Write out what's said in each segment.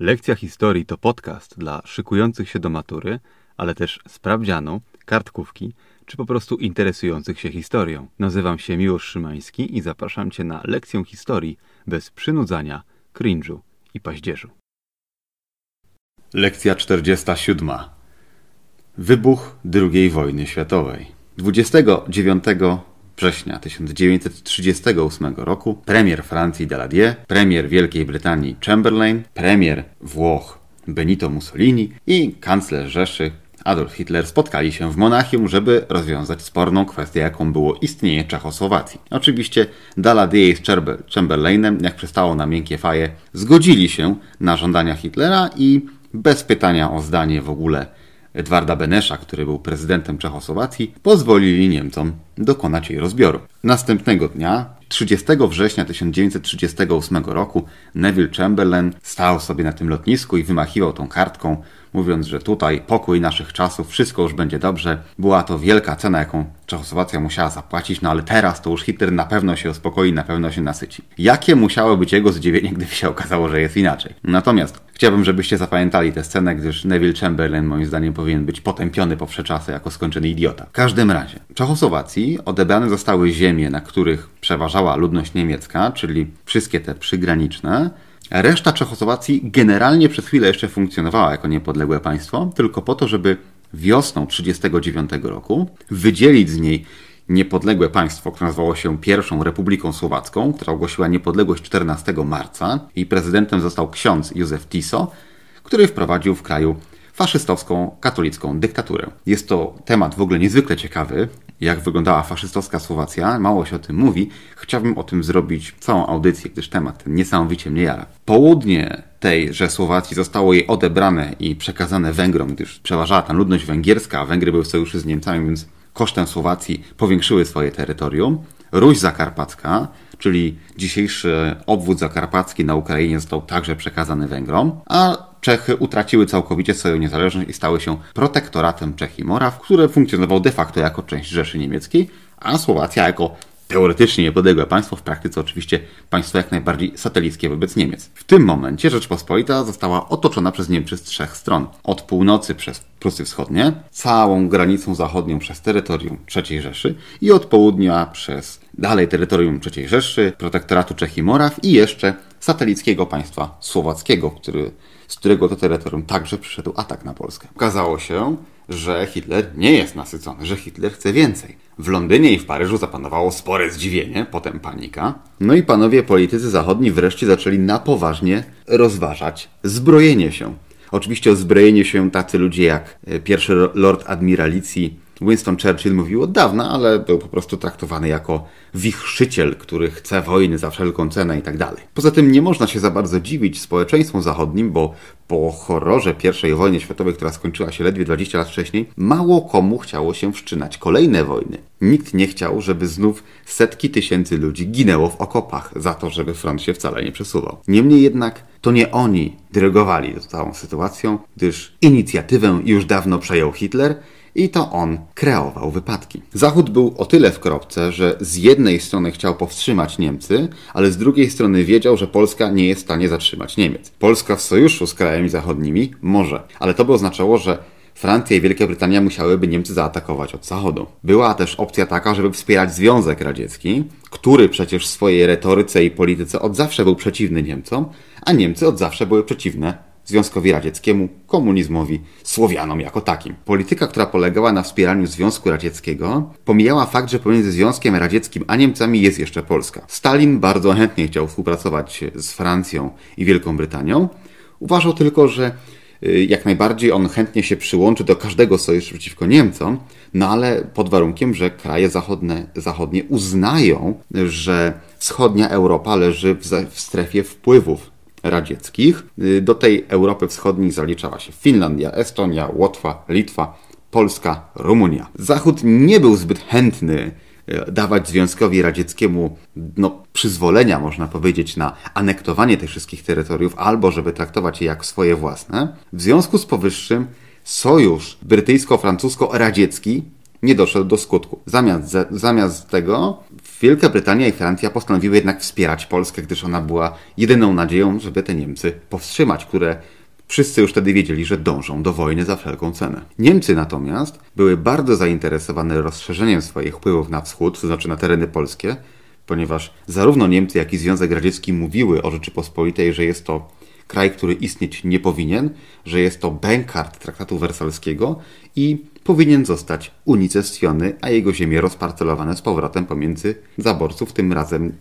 Lekcja historii to podcast dla szykujących się do matury, ale też sprawdzianu, kartkówki czy po prostu interesujących się historią. Nazywam się Miłosz Szymański i zapraszam Cię na lekcję historii bez przynudzania, cringe'u i paździerzu. Lekcja 47. Wybuch II wojny światowej. 29 września 1938 roku premier Francji Daladier, premier Wielkiej Brytanii Chamberlain, premier Włoch Benito Mussolini i kanclerz Rzeszy Adolf Hitler spotkali się w Monachium, żeby rozwiązać sporną kwestię, jaką było istnienie Czechosłowacji. Oczywiście Daladier z Chamberlainem, jak przystało na miękkie faje, zgodzili się na żądania Hitlera i bez pytania o zdanie w ogóle Edwarda Benesza, który był prezydentem Czechosłowacji, pozwolili Niemcom dokonać jej rozbioru. Następnego dnia, 30 września 1938 roku, Neville Chamberlain stał sobie na tym lotnisku i wymachiwał tą kartką, mówiąc, że tutaj pokój naszych czasów, wszystko już będzie dobrze. Była to wielka cena, jaką Czechosłowacja musiała zapłacić, no ale teraz to już Hitler na pewno się uspokoi, na pewno się nasyci. Jakie musiało być jego zdziwienie, gdyby się okazało, że jest inaczej. Natomiast chciałbym, żebyście zapamiętali tę scenę, gdyż Neville Chamberlain moim zdaniem powinien być potępiony po czasy jako skończony idiota. W każdym razie, Czechosłowacji odebrane zostały ziemie, na których przeważała ludność niemiecka, czyli wszystkie te przygraniczne, Reszta Czechosłowacji generalnie przez chwilę jeszcze funkcjonowała jako niepodległe państwo, tylko po to, żeby wiosną 1939 roku wydzielić z niej niepodległe państwo, które nazywało się Pierwszą Republiką Słowacką, która ogłosiła niepodległość 14 marca i prezydentem został ksiądz Józef Tiso, który wprowadził w kraju faszystowską katolicką dyktaturę. Jest to temat w ogóle niezwykle ciekawy, jak wyglądała faszystowska Słowacja. Mało się o tym mówi. Chciałbym o tym zrobić całą audycję, gdyż temat ten niesamowicie mnie jara. Południe tej, że Słowacji zostało jej odebrane i przekazane Węgrom, gdyż przeważała tam ludność węgierska, a Węgry były w sojuszu z Niemcami, więc kosztem Słowacji powiększyły swoje terytorium. Ruś Zakarpacka, czyli dzisiejszy obwód zakarpacki na Ukrainie został także przekazany Węgrom, a Czechy utraciły całkowicie swoją niezależność i stały się protektoratem Czech i Moraw, które funkcjonował de facto jako część Rzeszy Niemieckiej, a Słowacja jako teoretycznie niepodległe państwo, w praktyce oczywiście państwo jak najbardziej satelickie wobec Niemiec. W tym momencie Rzeczpospolita została otoczona przez Niemcy z trzech stron. Od północy przez Prusy Wschodnie, całą granicą zachodnią przez terytorium III Rzeszy i od południa przez dalej terytorium III Rzeszy, protektoratu Czech i Moraw i jeszcze satelickiego państwa słowackiego, który, z którego to terytorium także przyszedł atak na Polskę. Okazało się, że Hitler nie jest nasycony, że Hitler chce więcej. W Londynie i w Paryżu zapanowało spore zdziwienie, potem panika. No i panowie politycy zachodni wreszcie zaczęli na poważnie rozważać zbrojenie się. Oczywiście o zbrojenie się tacy ludzie jak e, pierwszy lord admiralicji Winston Churchill mówił od dawna, ale był po prostu traktowany jako wichrzyciel, który chce wojny za wszelką cenę i tak. Poza tym nie można się za bardzo dziwić społeczeństwu zachodnim, bo po horrorze I wojny światowej, która skończyła się ledwie 20 lat wcześniej, mało komu chciało się wszczynać kolejne wojny. Nikt nie chciał, żeby znów setki tysięcy ludzi ginęło w okopach za to, żeby front się wcale nie przesuwał. Niemniej jednak to nie oni dyrygowali całą sytuacją, gdyż inicjatywę już dawno przejął Hitler i to on kreował wypadki. Zachód był o tyle w kropce, że z jednej strony chciał powstrzymać Niemcy, ale z drugiej strony wiedział, że Polska nie jest w stanie zatrzymać Niemiec. Polska w sojuszu z krajami zachodnimi może, ale to by oznaczało, że Francja i Wielka Brytania musiałyby Niemcy zaatakować od zachodu. Była też opcja taka, żeby wspierać Związek Radziecki, który przecież w swojej retoryce i polityce od zawsze był przeciwny Niemcom, a Niemcy od zawsze były przeciwne Związkowi Radzieckiemu, komunizmowi, Słowianom jako takim. Polityka, która polegała na wspieraniu Związku Radzieckiego, pomijała fakt, że pomiędzy Związkiem Radzieckim a Niemcami jest jeszcze Polska. Stalin bardzo chętnie chciał współpracować z Francją i Wielką Brytanią. Uważał tylko, że y, jak najbardziej on chętnie się przyłączy do każdego sojuszu przeciwko Niemcom, no ale pod warunkiem, że kraje zachodnie, zachodnie uznają, że wschodnia Europa leży w, w strefie wpływów radzieckich. Y, do tej Europy Wschodniej zaliczała się Finlandia, Estonia, Łotwa, Litwa, Polska, Rumunia. Zachód nie był zbyt chętny y, dawać Związkowi Radzieckiemu no, przyzwolenia, można powiedzieć, na anektowanie tych wszystkich terytoriów, albo żeby traktować je jak swoje własne. W związku z powyższym sojusz brytyjsko-francusko-radziecki nie doszedł do skutku. Zamiast, zamiast tego Wielka Brytania i Francja postanowiły jednak wspierać Polskę, gdyż ona była jedyną nadzieją, żeby te Niemcy powstrzymać, które Wszyscy już wtedy wiedzieli, że dążą do wojny za wszelką cenę. Niemcy natomiast były bardzo zainteresowane rozszerzeniem swoich wpływów na wschód, to znaczy na tereny polskie, ponieważ zarówno Niemcy, jak i Związek Radziecki mówiły o Rzeczypospolitej, że jest to kraj, który istnieć nie powinien, że jest to bękart traktatu wersalskiego i powinien zostać unicestwiony, a jego ziemie rozparcelowane z powrotem pomiędzy zaborców, tym razem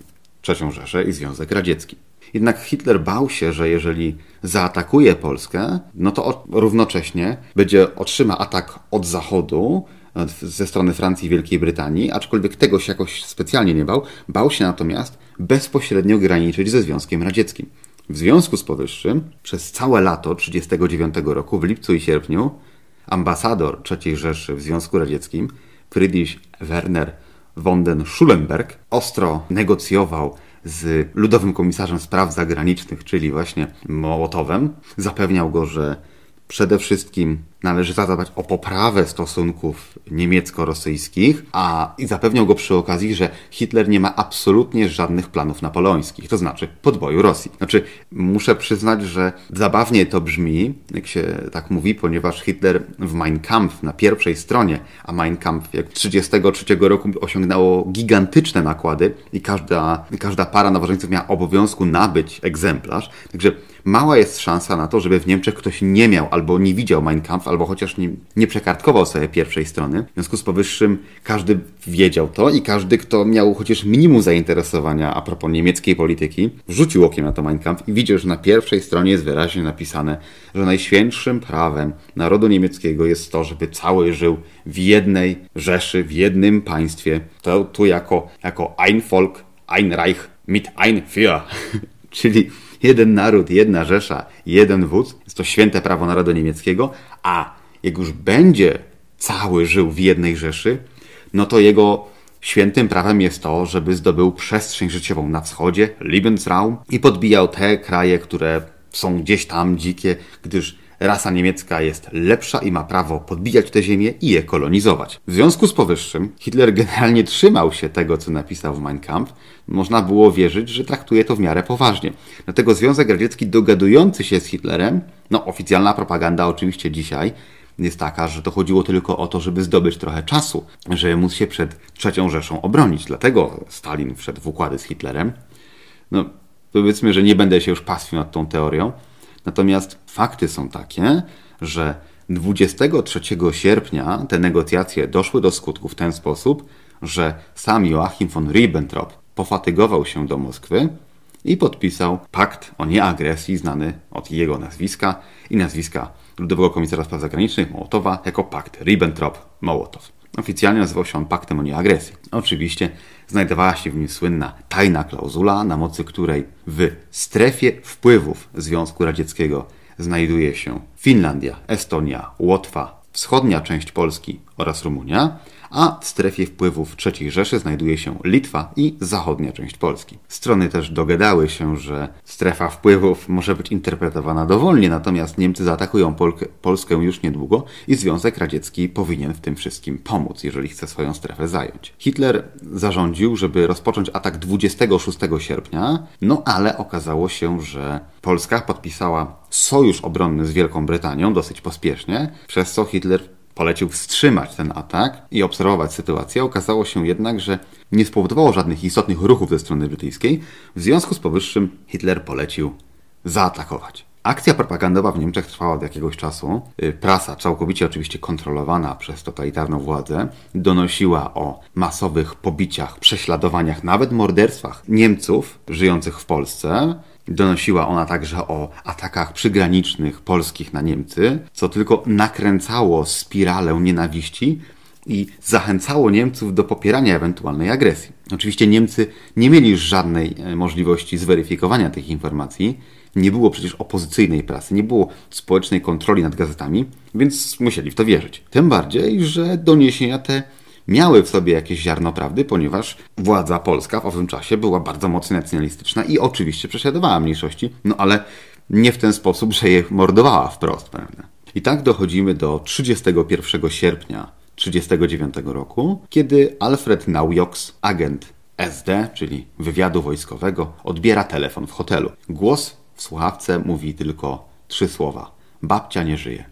III Rzeszę i Związek Radziecki. Jednak Hitler bał się, że jeżeli zaatakuje Polskę, no to równocześnie będzie otrzyma atak od zachodu, ze strony Francji i Wielkiej Brytanii, aczkolwiek tego się jakoś specjalnie nie bał. Bał się natomiast bezpośrednio graniczyć ze Związkiem Radzieckim. W związku z powyższym, przez całe lato 1939 roku, w lipcu i sierpniu, ambasador III Rzeszy w Związku Radzieckim, Friedrich Werner von den Schulenberg, ostro negocjował z ludowym komisarzem spraw zagranicznych, czyli właśnie Mołotowem. Zapewniał go, że przede wszystkim należy zadbać o poprawę stosunków niemiecko-rosyjskich, a i zapewniał go przy okazji, że Hitler nie ma absolutnie żadnych planów napoleońskich, to znaczy podboju Rosji. Znaczy, muszę przyznać, że zabawnie to brzmi, jak się tak mówi, ponieważ Hitler w Mein Kampf na pierwszej stronie, a Mein Kampf jak 1933 roku osiągnęło gigantyczne nakłady i każda, każda para nowożeńców miała obowiązku nabyć egzemplarz, także mała jest szansa na to, żeby w Niemczech ktoś nie miał albo nie widział Mein Kampf, albo chociaż nie, nie przekartkował sobie pierwszej strony. W związku z powyższym każdy wiedział to i każdy, kto miał chociaż minimum zainteresowania a propos niemieckiej polityki, rzucił okiem na to Mein Kampf i widział, że na pierwszej stronie jest wyraźnie napisane, że najświętszym prawem narodu niemieckiego jest to, żeby cały żył w jednej Rzeszy, w jednym państwie. To tu jako, jako ein Volk, ein Reich mit ein Führer. Czyli jeden naród, jedna Rzesza, jeden wódz. Jest to święte prawo narodu niemieckiego, a jak już będzie cały żył w jednej Rzeszy, no to jego świętym prawem jest to, żeby zdobył przestrzeń życiową na wschodzie, Lebensraum, i podbijał te kraje, które są gdzieś tam dzikie, gdyż rasa niemiecka jest lepsza i ma prawo podbijać te ziemię i je kolonizować. W związku z powyższym Hitler generalnie trzymał się tego, co napisał w Mein Kampf. Można było wierzyć, że traktuje to w miarę poważnie. Dlatego Związek Radziecki dogadujący się z Hitlerem, no oficjalna propaganda oczywiście dzisiaj, jest taka, że to chodziło tylko o to, żeby zdobyć trochę czasu, żeby móc się przed trzecią Rzeszą obronić. Dlatego Stalin wszedł w układy z Hitlerem. No, powiedzmy, że nie będę się już pastwił nad tą teorią, Natomiast fakty są takie, że 23 sierpnia te negocjacje doszły do skutku w ten sposób, że sam Joachim von Ribbentrop pofatygował się do Moskwy i podpisał pakt o nieagresji znany od jego nazwiska i nazwiska Ludowego Komisarza Spraw Zagranicznych Mołotowa jako pakt Ribbentrop-Mołotow. Oficjalnie nazywał się on paktem o nieagresji. Oczywiście znajdowała się w nim słynna tajna klauzula, na mocy której w strefie wpływów Związku Radzieckiego znajduje się Finlandia, Estonia, Łotwa, wschodnia część Polski oraz Rumunia, a w strefie wpływów III Rzeszy znajduje się Litwa i zachodnia część Polski. Strony też dogadały się, że strefa wpływów może być interpretowana dowolnie, natomiast Niemcy zaatakują Polskę już niedługo i Związek Radziecki powinien w tym wszystkim pomóc, jeżeli chce swoją strefę zająć. Hitler zarządził, żeby rozpocząć atak 26 sierpnia, no ale okazało się, że Polska podpisała sojusz obronny z Wielką Brytanią dosyć pospiesznie, przez co Hitler polecił wstrzymać ten atak i obserwować sytuację. Okazało się jednak, że nie spowodowało żadnych istotnych ruchów ze strony brytyjskiej. W związku z powyższym Hitler polecił zaatakować. Akcja propagandowa w Niemczech trwała od jakiegoś czasu. Y, prasa, całkowicie oczywiście kontrolowana przez totalitarną władzę, donosiła o masowych pobiciach, prześladowaniach, nawet morderstwach Niemców żyjących w Polsce. Donosiła ona także o atakach przygranicznych polskich na Niemcy, co tylko nakręcało spiralę nienawiści i zachęcało Niemców do popierania ewentualnej agresji. Oczywiście Niemcy nie mieli żadnej e, możliwości zweryfikowania tych informacji. Nie było przecież opozycyjnej prasy, nie było społecznej kontroli nad gazetami, więc musieli w to wierzyć. Tym bardziej, że doniesienia te miały w sobie jakieś ziarno prawdy, ponieważ władza polska w owym czasie była bardzo mocno nacjonalistyczna i oczywiście prześladowała mniejszości, no ale nie w ten sposób, że je mordowała wprost, prawda? I tak dochodzimy do 31 sierpnia 1939 roku, kiedy Alfred Naujoks, agent SD, czyli wywiadu wojskowego, odbiera telefon w hotelu. Głos w słuchawce mówi tylko trzy słowa: Babcia nie żyje.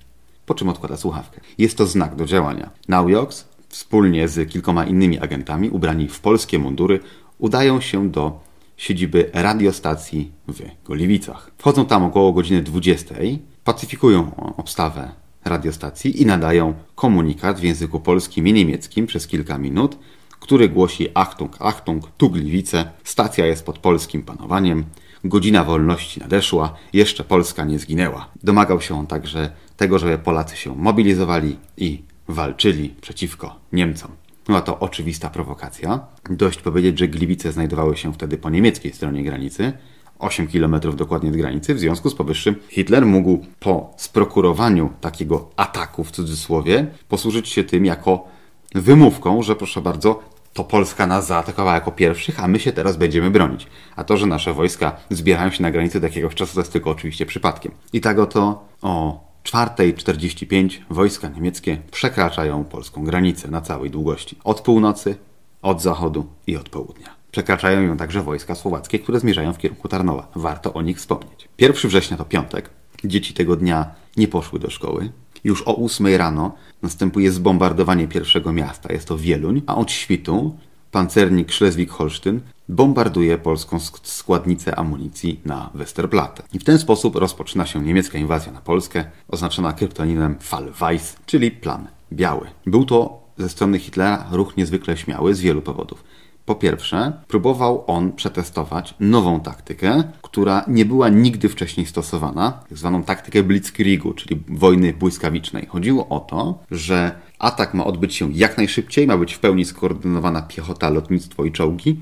Po czym odkłada słuchawkę. Jest to znak do działania. Naujoks wspólnie z kilkoma innymi agentami ubrani w polskie mundury udają się do siedziby radiostacji w Goliwicach. Wchodzą tam około godziny 20, pacyfikują obstawę radiostacji i nadają komunikat w języku polskim i niemieckim przez kilka minut, który głosi Achtung, Achtung, tu Gliwice, stacja jest pod polskim panowaniem, godzina wolności nadeszła, jeszcze Polska nie zginęła. Domagał się on także tego, żeby Polacy się mobilizowali i walczyli przeciwko Niemcom. Była to oczywista prowokacja. Dość powiedzieć, że Gliwice znajdowały się wtedy po niemieckiej stronie granicy, 8 km dokładnie od granicy. W związku z powyższym Hitler mógł po sprokurowaniu takiego ataku w cudzysłowie posłużyć się tym jako wymówką, że proszę bardzo, to Polska nas zaatakowała jako pierwszych, a my się teraz będziemy bronić. A to, że nasze wojska zbierają się na granicy do jakiegoś czasu, to jest tylko oczywiście przypadkiem. I tak oto o 4.45 wojska niemieckie przekraczają polską granicę na całej długości. Od północy, od zachodu i od południa. Przekraczają ją także wojska słowackie, które zmierzają w kierunku Tarnowa. Warto o nich wspomnieć. 1 września to piątek. Dzieci tego dnia nie poszły do szkoły. Już o 8 rano następuje zbombardowanie pierwszego miasta. Jest to Wieluń, a od świtu pancernik Schleswig-Holsztyn bombarduje polską składnicę amunicji na Westerplatte. I w ten sposób rozpoczyna się niemiecka inwazja na Polskę, oznaczona kryptonimem Fall Weiss, czyli plan biały. Był to ze strony Hitlera ruch niezwykle śmiały z wielu powodów. Po pierwsze, próbował on przetestować nową taktykę, która nie była nigdy wcześniej stosowana, tak zwaną taktykę Blitzkriegu, czyli wojny błyskawicznej. Chodziło o to, że atak ma odbyć się jak najszybciej, ma być w pełni skoordynowana piechota, lotnictwo i czołgi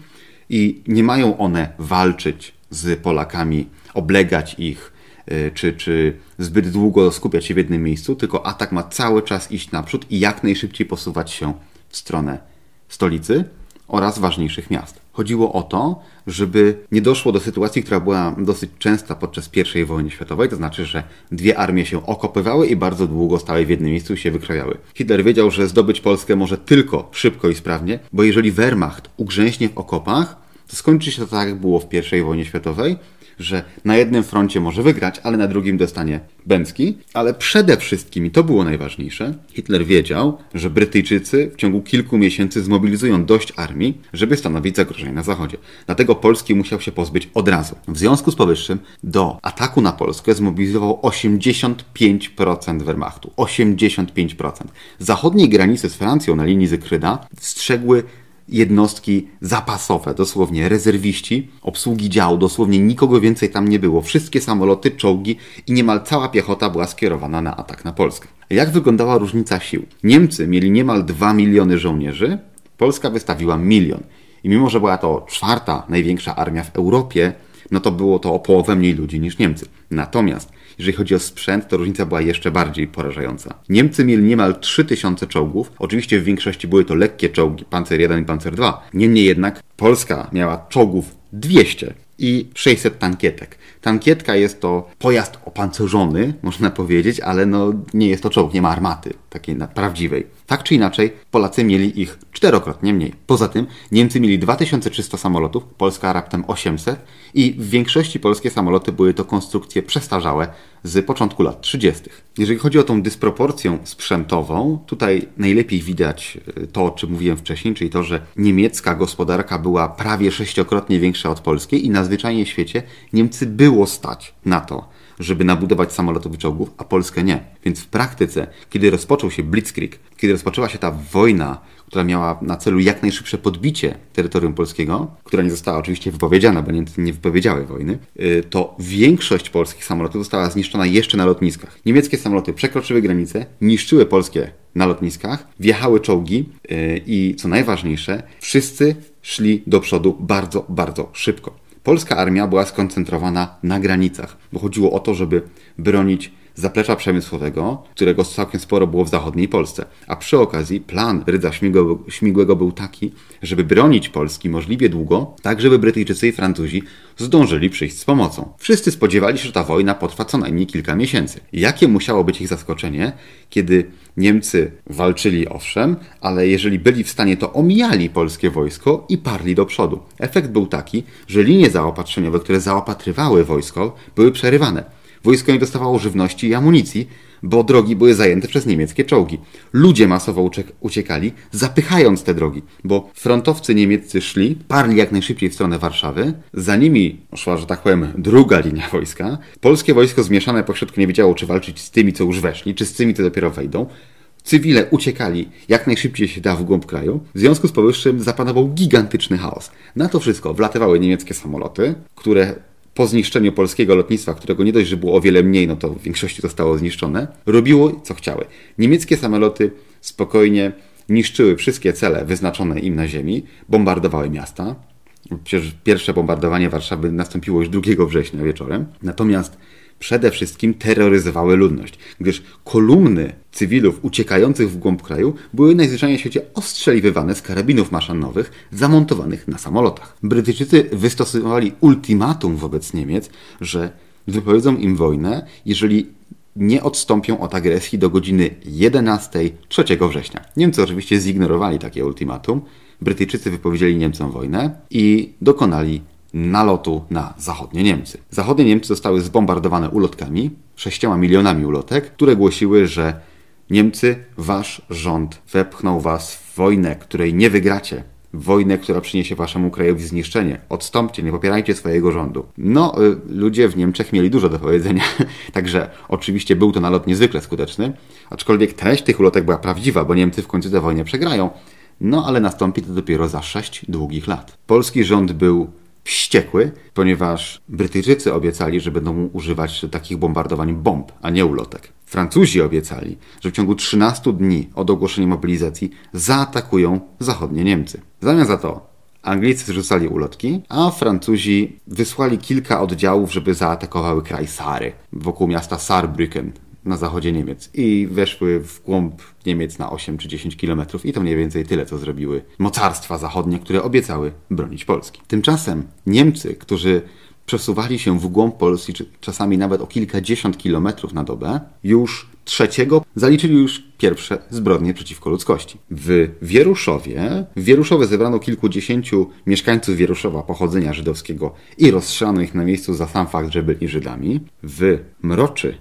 i nie mają one walczyć z Polakami, oblegać ich, y, czy, czy zbyt długo skupiać się w jednym miejscu, tylko atak ma cały czas iść naprzód i jak najszybciej posuwać się w stronę stolicy oraz ważniejszych miast. Chodziło o to, żeby nie doszło do sytuacji, która była dosyć częsta podczas I wojny światowej, to znaczy, że dwie armie się okopywały i bardzo długo stały w jednym miejscu i się wykrojały. Hitler wiedział, że zdobyć Polskę może tylko szybko i sprawnie, bo jeżeli Wehrmacht ugrzęśnie w okopach, to skończy się to tak, jak było w I wojnie światowej, że na jednym froncie może wygrać, ale na drugim dostanie Bęcki. Ale przede wszystkim, i to było najważniejsze, Hitler wiedział, że Brytyjczycy w ciągu kilku miesięcy zmobilizują dość armii, żeby stanowić zagrożenie na zachodzie. Dlatego Polski musiał się pozbyć od razu. W związku z powyższym do ataku na Polskę zmobilizował 85% Wehrmachtu. 85%. Zachodniej granicy z Francją na linii Zykryda strzegły jednostki zapasowe, dosłownie rezerwiści, obsługi działu, dosłownie nikogo więcej tam nie było. Wszystkie samoloty, czołgi i niemal cała piechota była skierowana na atak na Polskę. Jak wyglądała różnica sił? Niemcy mieli niemal 2 miliony żołnierzy, Polska wystawiła milion. I mimo, że była to czwarta największa armia w Europie, no to było to o połowę mniej ludzi niż Niemcy. Natomiast jeżeli chodzi o sprzęt, to różnica była jeszcze bardziej porażająca. Niemcy mieli niemal 3000 czołgów. Oczywiście w większości były to lekkie czołgi, Panzer 1 i Panzer 2. Niemniej jednak Polska miała czołgów 200 i 600 tankietek. Tankietka jest to pojazd opancerzony, można powiedzieć, ale no nie jest to czołg, nie ma armaty takiej prawdziwej. Tak czy inaczej, Polacy mieli ich czterokrotnie mniej. Poza tym Niemcy mieli 2300 samolotów, Polska raptem 800 i w większości polskie samoloty były to konstrukcje przestarzałe z początku lat 30. Jeżeli chodzi o tą dysproporcję sprzętową, tutaj najlepiej widać e, to, o czym mówiłem wcześniej, czyli to, że niemiecka gospodarka była prawie sześciokrotnie większa od polskiej i na zwyczajnie świecie Niemcy było stać na to, żeby nabudować samolotów i czołgów, a Polskę nie. Więc w praktyce, kiedy rozpoczął się Blitzkrieg, kiedy rozpoczęła się ta wojna, która miała na celu jak najszybsze podbicie terytorium polskiego, która nie została oczywiście wypowiedziana, bo Niemcy nie wypowiedziały wojny, y, to większość polskich samolotów została zniszczona jeszcze na lotniskach. Niemieckie samoloty przekroczyły granicę, niszczyły polskie na lotniskach, wjechały czołgi y, i co najważniejsze, wszyscy szli do przodu bardzo, bardzo szybko polska armia była skoncentrowana na granicach, bo chodziło o to, żeby bronić zaplecza przemysłowego, którego całkiem sporo było w zachodniej Polsce. A przy okazji plan Rydza Śmigłego był taki, żeby bronić Polski możliwie długo, tak żeby Brytyjczycy i Francuzi zdążyli przyjść z pomocą. Wszyscy spodziewali się, że ta wojna potrwa co najmniej kilka miesięcy. Jakie musiało być ich zaskoczenie, kiedy Niemcy walczyli owszem, ale jeżeli byli w stanie, to omijali polskie wojsko i parli do przodu. Efekt był taki, że linie zaopatrzeniowe, które zaopatrywały wojsko, były przerywane. Wojsko nie dostawało żywności i amunicji, bo drogi były zajęte przez niemieckie czołgi. Ludzie masowo uciekali, zapychając te drogi, bo frontowcy niemieccy szli, parli jak najszybciej w stronę Warszawy, za nimi szła, że tak powiem, druga linia wojska. Polskie wojsko zmieszane pośrodku nie wiedziało, czy walczyć z tymi, co już weszli, czy z tymi, co dopiero wejdą. Cywile uciekali jak najszybciej się da w głąb kraju. W związku z powyższym zapanował gigantyczny chaos. Na to wszystko wlatywały niemieckie samoloty, które po zniszczeniu polskiego lotnictwa, którego nie dość, że było o wiele mniej, no to w większości zostało zniszczone, robiło co chciały. Niemieckie samoloty spokojnie niszczyły wszystkie cele wyznaczone im na ziemi, bombardowały miasta. Przecież pierwsze bombardowanie Warszawy nastąpiło już 2 września wieczorem. Natomiast przede wszystkim terroryzowały ludność, gdyż kolumny cywilów uciekających w głąb kraju były najzwyczajniej w świecie ostrzeliwywane z karabinów maszanowych zamontowanych na samolotach. Brytyjczycy wystosowali ultimatum wobec Niemiec, że wypowiedzą im wojnę, jeżeli nie odstąpią od agresji do godziny 11 3 września. Niemcy oczywiście zignorowali takie ultimatum. Brytyjczycy wypowiedzieli Niemcom wojnę i dokonali nalotu na zachodnie Niemcy. Zachodnie Niemcy zostały zbombardowane ulotkami, sześcioma milionami ulotek, które głosiły, że Niemcy, wasz rząd wepchnął was w wojnę, której nie wygracie. Wojnę, która przyniesie waszemu krajowi zniszczenie. Odstąpcie, nie popierajcie swojego rządu. No, y, ludzie w Niemczech mieli dużo do powiedzenia, także oczywiście był to nalot niezwykle skuteczny, aczkolwiek treść tych ulotek była prawdziwa, bo Niemcy w końcu tę wojnę przegrają. No, ale nastąpi to dopiero za sześć długich lat. Polski rząd był wściekły, ponieważ Brytyjczycy obiecali, że będą używać takich bombardowań bomb, a nie ulotek. Francuzi obiecali, że w ciągu 13 dni od ogłoszenia mobilizacji zaatakują zachodnie Niemcy. Zamiast za to Anglicy zrzucali ulotki, a Francuzi wysłali kilka oddziałów, żeby zaatakowały kraj Sary, wokół miasta Saarbrücken, na zachodzie Niemiec i weszły w głąb Niemiec na 8 czy 10 kilometrów i to mniej więcej tyle, co zrobiły mocarstwa zachodnie, które obiecały bronić Polski. Tymczasem Niemcy, którzy przesuwali się w głąb Polski, czasami nawet o kilkadziesiąt kilometrów na dobę, już trzeciego zaliczyli już pierwsze zbrodnie przeciwko ludzkości. W Wieruszowie, w Wieruszowie zebrano kilkudziesięciu mieszkańców Wieruszowa pochodzenia żydowskiego i rozstrzelano ich na miejscu za sam fakt, że byli Żydami. W Mroczy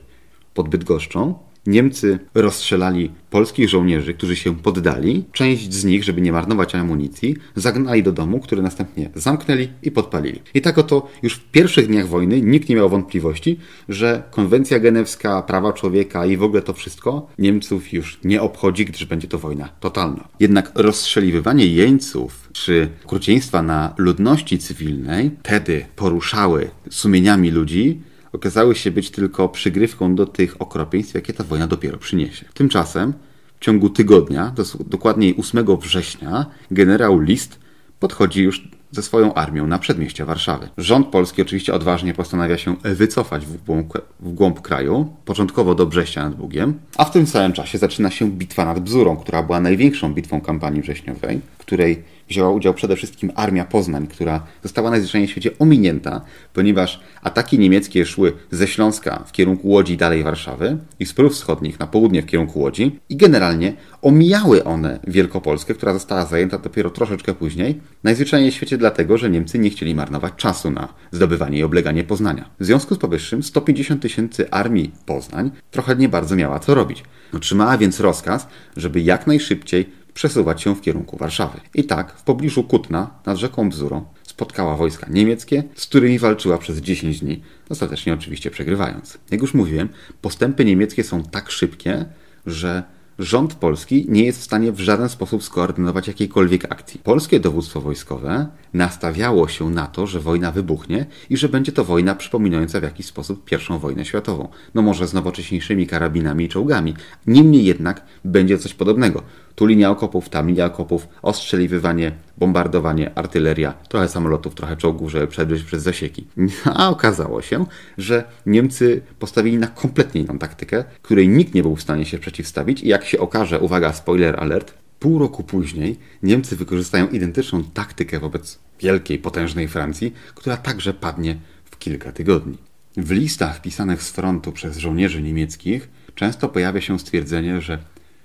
pod Bydgoszczą Niemcy rozstrzelali polskich żołnierzy, którzy się poddali. Część z nich, żeby nie marnować amunicji, zagnali do domu, który następnie zamknęli i podpalili. I tak oto już w pierwszych dniach wojny nikt nie miał wątpliwości, że konwencja genewska, prawa człowieka i w ogóle to wszystko Niemców już nie obchodzi, gdyż będzie to wojna totalna. Jednak rozstrzeliwywanie jeńców czy okrucieństwa na ludności cywilnej wtedy poruszały sumieniami ludzi, okazały się być tylko przygrywką do tych okropieństw, jakie ta wojna dopiero przyniesie. Tymczasem w ciągu tygodnia, dokładniej 8 września, generał List podchodzi już ze swoją armią na przedmieście Warszawy. Rząd polski oczywiście odważnie postanawia się wycofać w głąb, w głąb kraju, początkowo do Brześcia nad Bugiem, a w tym samym czasie zaczyna się bitwa nad Bzurą, która była największą bitwą kampanii wrześniowej, której wzięła udział przede wszystkim Armia Poznań, która została najzwyczajniej w świecie ominięta, ponieważ ataki niemieckie szły ze Śląska w kierunku Łodzi dalej Warszawy i z Prów Wschodnich na południe w kierunku Łodzi i generalnie omijały one Wielkopolskę, która została zajęta dopiero troszeczkę później, najzwyczajniej w świecie dlatego, że Niemcy nie chcieli marnować czasu na zdobywanie i obleganie Poznania. W związku z powyższym 150 tysięcy armii Poznań trochę nie bardzo miała co robić. Otrzymała więc rozkaz, żeby jak najszybciej przesuwać się w kierunku Warszawy. I tak w pobliżu Kutna, nad rzeką Bzurą, spotkała wojska niemieckie, z którymi walczyła przez 10 dni, ostatecznie oczywiście przegrywając. Jak już mówiłem, postępy niemieckie są tak szybkie, że rząd polski nie jest w stanie w żaden sposób skoordynować jakiejkolwiek akcji. Polskie dowództwo wojskowe nastawiało się na to, że wojna wybuchnie i że będzie to wojna przypominająca w jakiś sposób pierwszą wojnę światową. No może z nowocześniejszymi karabinami i czołgami. Niemniej jednak będzie coś podobnego. Tu linia okopów, tam linia okopów, ostrzeliwywanie, bombardowanie, artyleria, trochę samolotów, trochę czołgów, żeby przedrzeć przez zasieki. A okazało się, że Niemcy postawili na kompletnie inną taktykę, której nikt nie był w stanie się przeciwstawić i jak się okaże, uwaga, spoiler alert, pół roku później Niemcy wykorzystają identyczną taktykę wobec wielkiej, potężnej Francji, która także padnie w kilka tygodni. W listach pisanych z frontu przez żołnierzy niemieckich często pojawia się stwierdzenie, że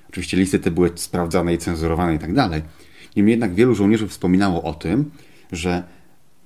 oczywiście listy te były sprawdzane i cenzurowane i tak dalej. Niemniej jednak wielu żołnierzy wspominało o tym, że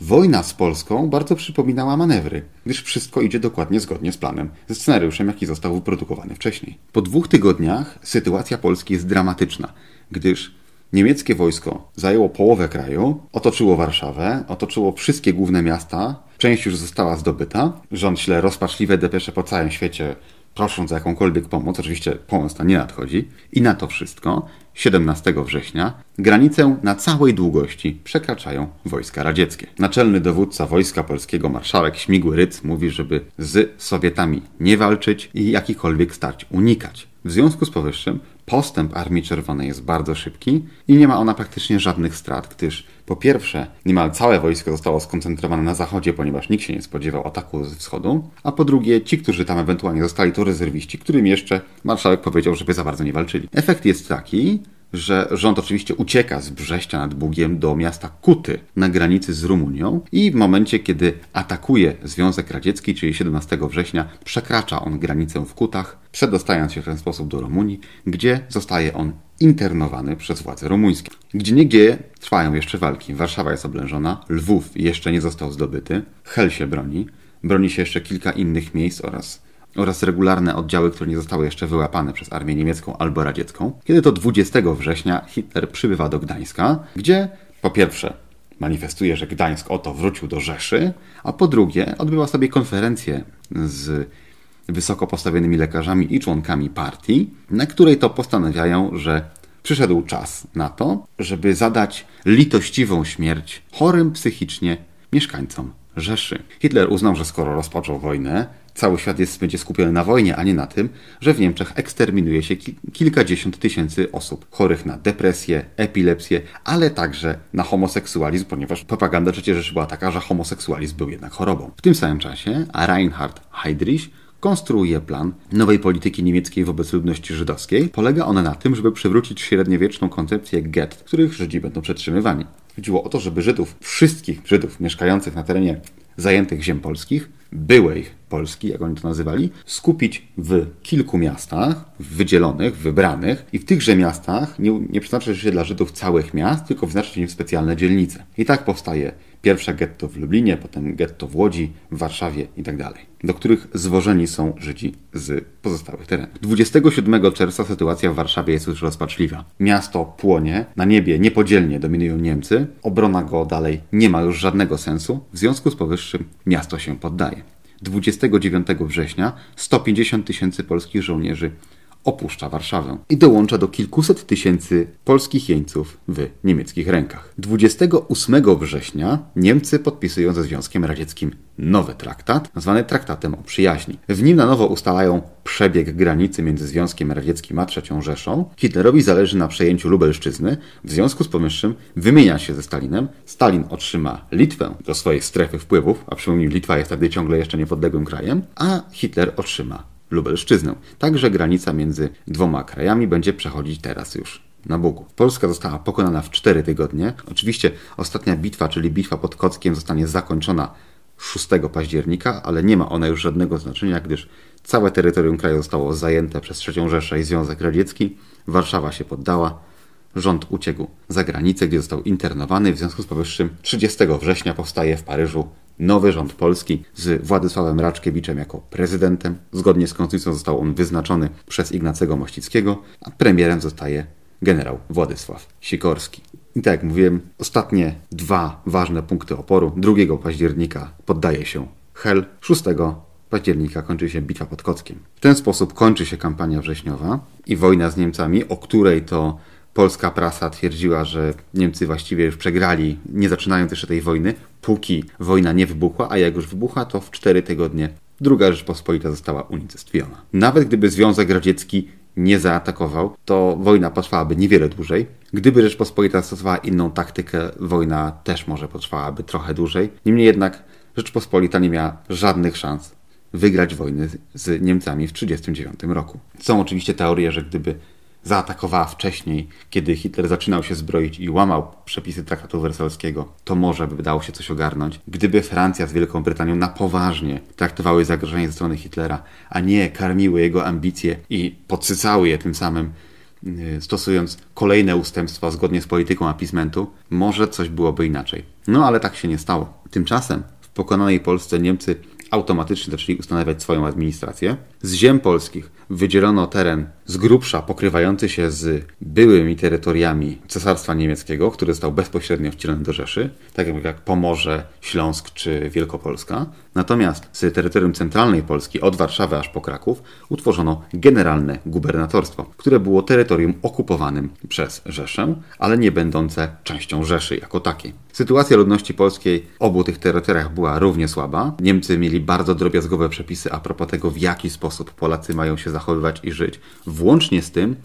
wojna z Polską bardzo przypominała manewry, gdyż wszystko idzie dokładnie zgodnie z planem, ze scenariuszem, jaki został wyprodukowany wcześniej. Po dwóch tygodniach sytuacja Polski jest dramatyczna, gdyż niemieckie wojsko zajęło połowę kraju, otoczyło Warszawę, otoczyło wszystkie główne miasta, część już została zdobyta. Rząd śle rozpaczliwe depesze po całym świecie prosząc o jakąkolwiek pomoc, oczywiście pomoc ta nie nadchodzi, i na to wszystko 17 września granicę na całej długości przekraczają wojska radzieckie. Naczelny dowódca Wojska Polskiego, marszałek Śmigły Ryc, mówi, żeby z Sowietami nie walczyć i jakikolwiek starć unikać. W związku z powyższym postęp Armii Czerwonej jest bardzo szybki i nie ma ona praktycznie żadnych strat, gdyż po pierwsze niemal całe wojsko zostało skoncentrowane na zachodzie, ponieważ nikt się nie spodziewał ataku ze wschodu, a po drugie ci, którzy tam ewentualnie zostali, to rezerwiści, którym jeszcze marszałek powiedział, żeby za bardzo nie walczyli. Efekt jest taki, że rząd oczywiście ucieka z Brześcia nad Bugiem do miasta Kuty na granicy z Rumunią i w momencie, kiedy atakuje Związek Radziecki, czyli 17 września, przekracza on granicę w Kutach, przedostając się w ten sposób do Rumunii, gdzie zostaje on internowany przez władze rumuńskie. Gdzie niegdzie trwają jeszcze walki. Warszawa jest oblężona, Lwów jeszcze nie został zdobyty, Hel się broni, broni się jeszcze kilka innych miejsc oraz oraz regularne oddziały, które nie zostały jeszcze wyłapane przez armię niemiecką albo radziecką. Kiedy to 20 września Hitler przybywa do Gdańska, gdzie po pierwsze manifestuje, że Gdańsk oto wrócił do Rzeszy, a po drugie odbywa sobie konferencję z wysoko postawionymi lekarzami i członkami partii, na której to postanawiają, że przyszedł czas na to, żeby zadać litościwą śmierć chorym psychicznie mieszkańcom Rzeszy. Hitler uznał, że skoro rozpoczął wojnę, cały świat jest, będzie skupiony na wojnie, a nie na tym, że w Niemczech eksterminuje się kilkadziesiąt tysięcy osób chorych na depresję, epilepsję, ale także na homoseksualizm, ponieważ propaganda III Rzeszy była taka, że homoseksualizm był jednak chorobą. W tym samym czasie Reinhard Heydrich konstruuje plan nowej polityki niemieckiej wobec ludności żydowskiej. Polega ona na tym, żeby przywrócić średniowieczną koncepcję gett, w których Żydzi będą przetrzymywani. Chodziło o to, żeby Żydów, wszystkich Żydów mieszkających na terenie zajętych ziem polskich, byłej Polski, jak oni to nazywali, skupić w kilku miastach, wydzielonych, wybranych i w tychże miastach nie, nie się dla Żydów całych miast, tylko wyznaczyć im specjalne dzielnice. I tak powstaje Pierwsze getto w Lublinie, potem getto w Łodzi, w Warszawie itd., tak do których zwożeni są Żydzi z pozostałych terenów. 27 czerwca sytuacja w Warszawie jest już rozpaczliwa. Miasto płonie, na niebie niepodzielnie dominują Niemcy, obrona go dalej nie ma już żadnego sensu, w związku z powyższym miasto się poddaje. 29 września 150 tysięcy polskich żołnierzy opuszcza Warszawę i dołącza do kilkuset tysięcy polskich jeńców w niemieckich rękach. 28 września Niemcy podpisują ze Związkiem Radzieckim nowy traktat, nazwany Traktatem o Przyjaźni. W nim na nowo ustalają przebieg granicy między Związkiem Radzieckim a III Rzeszą. Hitlerowi zależy na przejęciu Lubelszczyzny, w związku z powyższym wymienia się ze Stalinem. Stalin otrzyma Litwę do swojej strefy wpływów, a przypomnijmy, Litwa jest wtedy ciągle jeszcze niepodległym krajem, a Hitler otrzyma Lubelszczyznę. Także granica między dwoma krajami będzie przechodzić teraz już na Bugu. Polska została pokonana w 4 tygodnie. Oczywiście ostatnia bitwa, czyli bitwa pod Kockiem, zostanie zakończona 6 października, ale nie ma ona już żadnego znaczenia, gdyż całe terytorium kraju zostało zajęte przez III Rzeszę i Związek Radziecki. Warszawa się poddała. Rząd uciekł za granicę, gdzie został internowany. W związku z powyższym 30 września powstaje w Paryżu nowy rząd polski z Władysławem Raczkiewiczem jako prezydentem. Zgodnie z konstytucją został on wyznaczony przez Ignacego Mościckiego, a premierem zostaje generał Władysław Sikorski. I tak jak mówiłem, ostatnie dwa ważne punkty oporu. 2 października poddaje się Hel, 6 października kończy się bitwa pod Kockiem. W ten sposób kończy się kampania wrześniowa i wojna z Niemcami, o której to polska prasa twierdziła, że Niemcy właściwie już przegrali, nie zaczynając jeszcze tej wojny, póki wojna nie wybuchła, a jak już wybuchła, to w cztery tygodnie druga Rzeczpospolita została unicestwiona. Nawet gdyby Związek Radziecki nie zaatakował, to wojna potrwałaby niewiele dłużej. Gdyby Rzeczpospolita stosowała inną taktykę, wojna też może potrwałaby trochę dłużej. Niemniej jednak Rzeczpospolita nie miała żadnych szans wygrać wojny z Niemcami w 1939 roku. Są oczywiście teorie, że gdyby zaatakowała wcześniej, kiedy Hitler zaczynał się zbroić i łamał przepisy traktatu wersalskiego, to może by dało się coś ogarnąć. Gdyby Francja z Wielką Brytanią na poważnie traktowały zagrożenie ze strony Hitlera, a nie karmiły jego ambicje i podsycały je tym samym, y, stosując kolejne ustępstwa zgodnie z polityką appeasementu, może coś byłoby inaczej. No ale tak się nie stało. Tymczasem w pokonanej Polsce Niemcy automatycznie zaczęli ustanawiać swoją administrację. Z ziem polskich wydzielono teren z grubsza pokrywający się z byłymi terytoriami Cesarstwa Niemieckiego, który został bezpośrednio wcielony do Rzeszy, tak jak Pomorze, Śląsk czy Wielkopolska. Natomiast z terytorium centralnej Polski, od Warszawy aż po Kraków, utworzono generalne gubernatorstwo, które było terytorium okupowanym przez Rzeszę, ale nie będące częścią Rzeszy jako takiej. Sytuacja ludności polskiej w obu tych terytoriach była równie słaba. Niemcy mieli bardzo drobiazgowe przepisy a propos tego, w jaki sposób Polacy mają się zachowywać i żyć, włącznie z tym,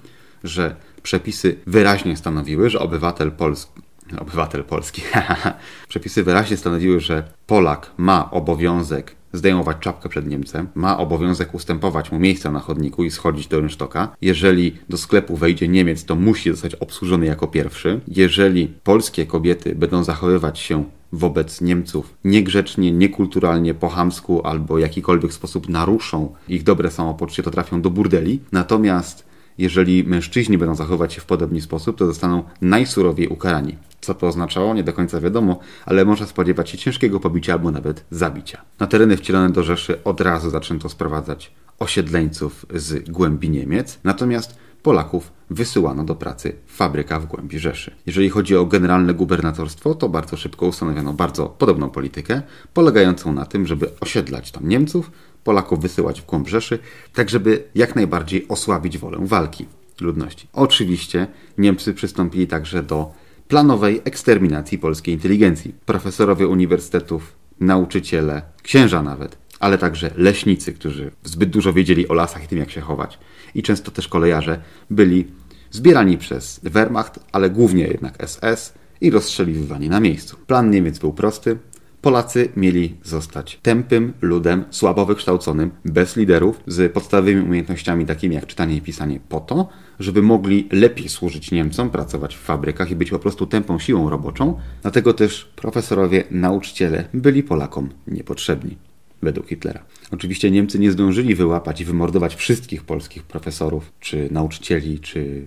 że przepisy wyraźnie stanowiły, że obywatel polski, obywatel polski, przepisy wyraźnie stanowiły, że Polak ma obowiązek zdejmować czapkę przed Niemcem, ma obowiązek ustępować mu miejsca na chodniku i schodzić do rynsztoka. Jeżeli do sklepu wejdzie Niemiec, to musi zostać obsłużony jako pierwszy. Jeżeli polskie kobiety będą zachowywać się wobec Niemców niegrzecznie, niekulturalnie, po chamsku albo jakikolwiek sposób naruszą ich dobre samopoczucie, to trafią do burdeli. Natomiast jeżeli mężczyźni będą zachowywać się w podobny sposób, to zostaną najsurowiej ukarani. Co to oznaczało, nie do końca wiadomo, ale można spodziewać się ciężkiego pobicia albo nawet zabicia. Na tereny wcielone do Rzeszy od razu zaczęto sprowadzać osiedleńców z głębi Niemiec, natomiast Polaków wysyłano do pracy w fabrykach w głębi Rzeszy. Jeżeli chodzi o generalne gubernatorstwo, to bardzo szybko ustanowiono bardzo podobną politykę, polegającą na tym, żeby osiedlać tam Niemców, Polaków wysyłać w głąb Rzeszy, tak żeby jak najbardziej osłabić wolę walki ludności. Oczywiście Niemcy przystąpili także do planowej eksterminacji polskiej inteligencji. Profesorowie uniwersytetów, nauczyciele, księża nawet, ale także leśnicy, którzy zbyt dużo wiedzieli o lasach i tym, jak się chować, i często też kolejarze, byli zbierani przez Wehrmacht, ale głównie jednak SS i rozstrzeliwywani na miejscu. Plan Niemiec był prosty. Polacy mieli zostać tępym ludem, słabo wykształconym, bez liderów, z podstawowymi umiejętnościami takimi jak czytanie i pisanie po to, żeby mogli lepiej służyć Niemcom, pracować w fabrykach i być po prostu tępą siłą roboczą. Dlatego też profesorowie, nauczyciele byli Polakom niepotrzebni według Hitlera. Oczywiście Niemcy nie zdążyli wyłapać i wymordować wszystkich polskich profesorów, czy nauczycieli, czy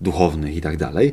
duchownych itd. Tak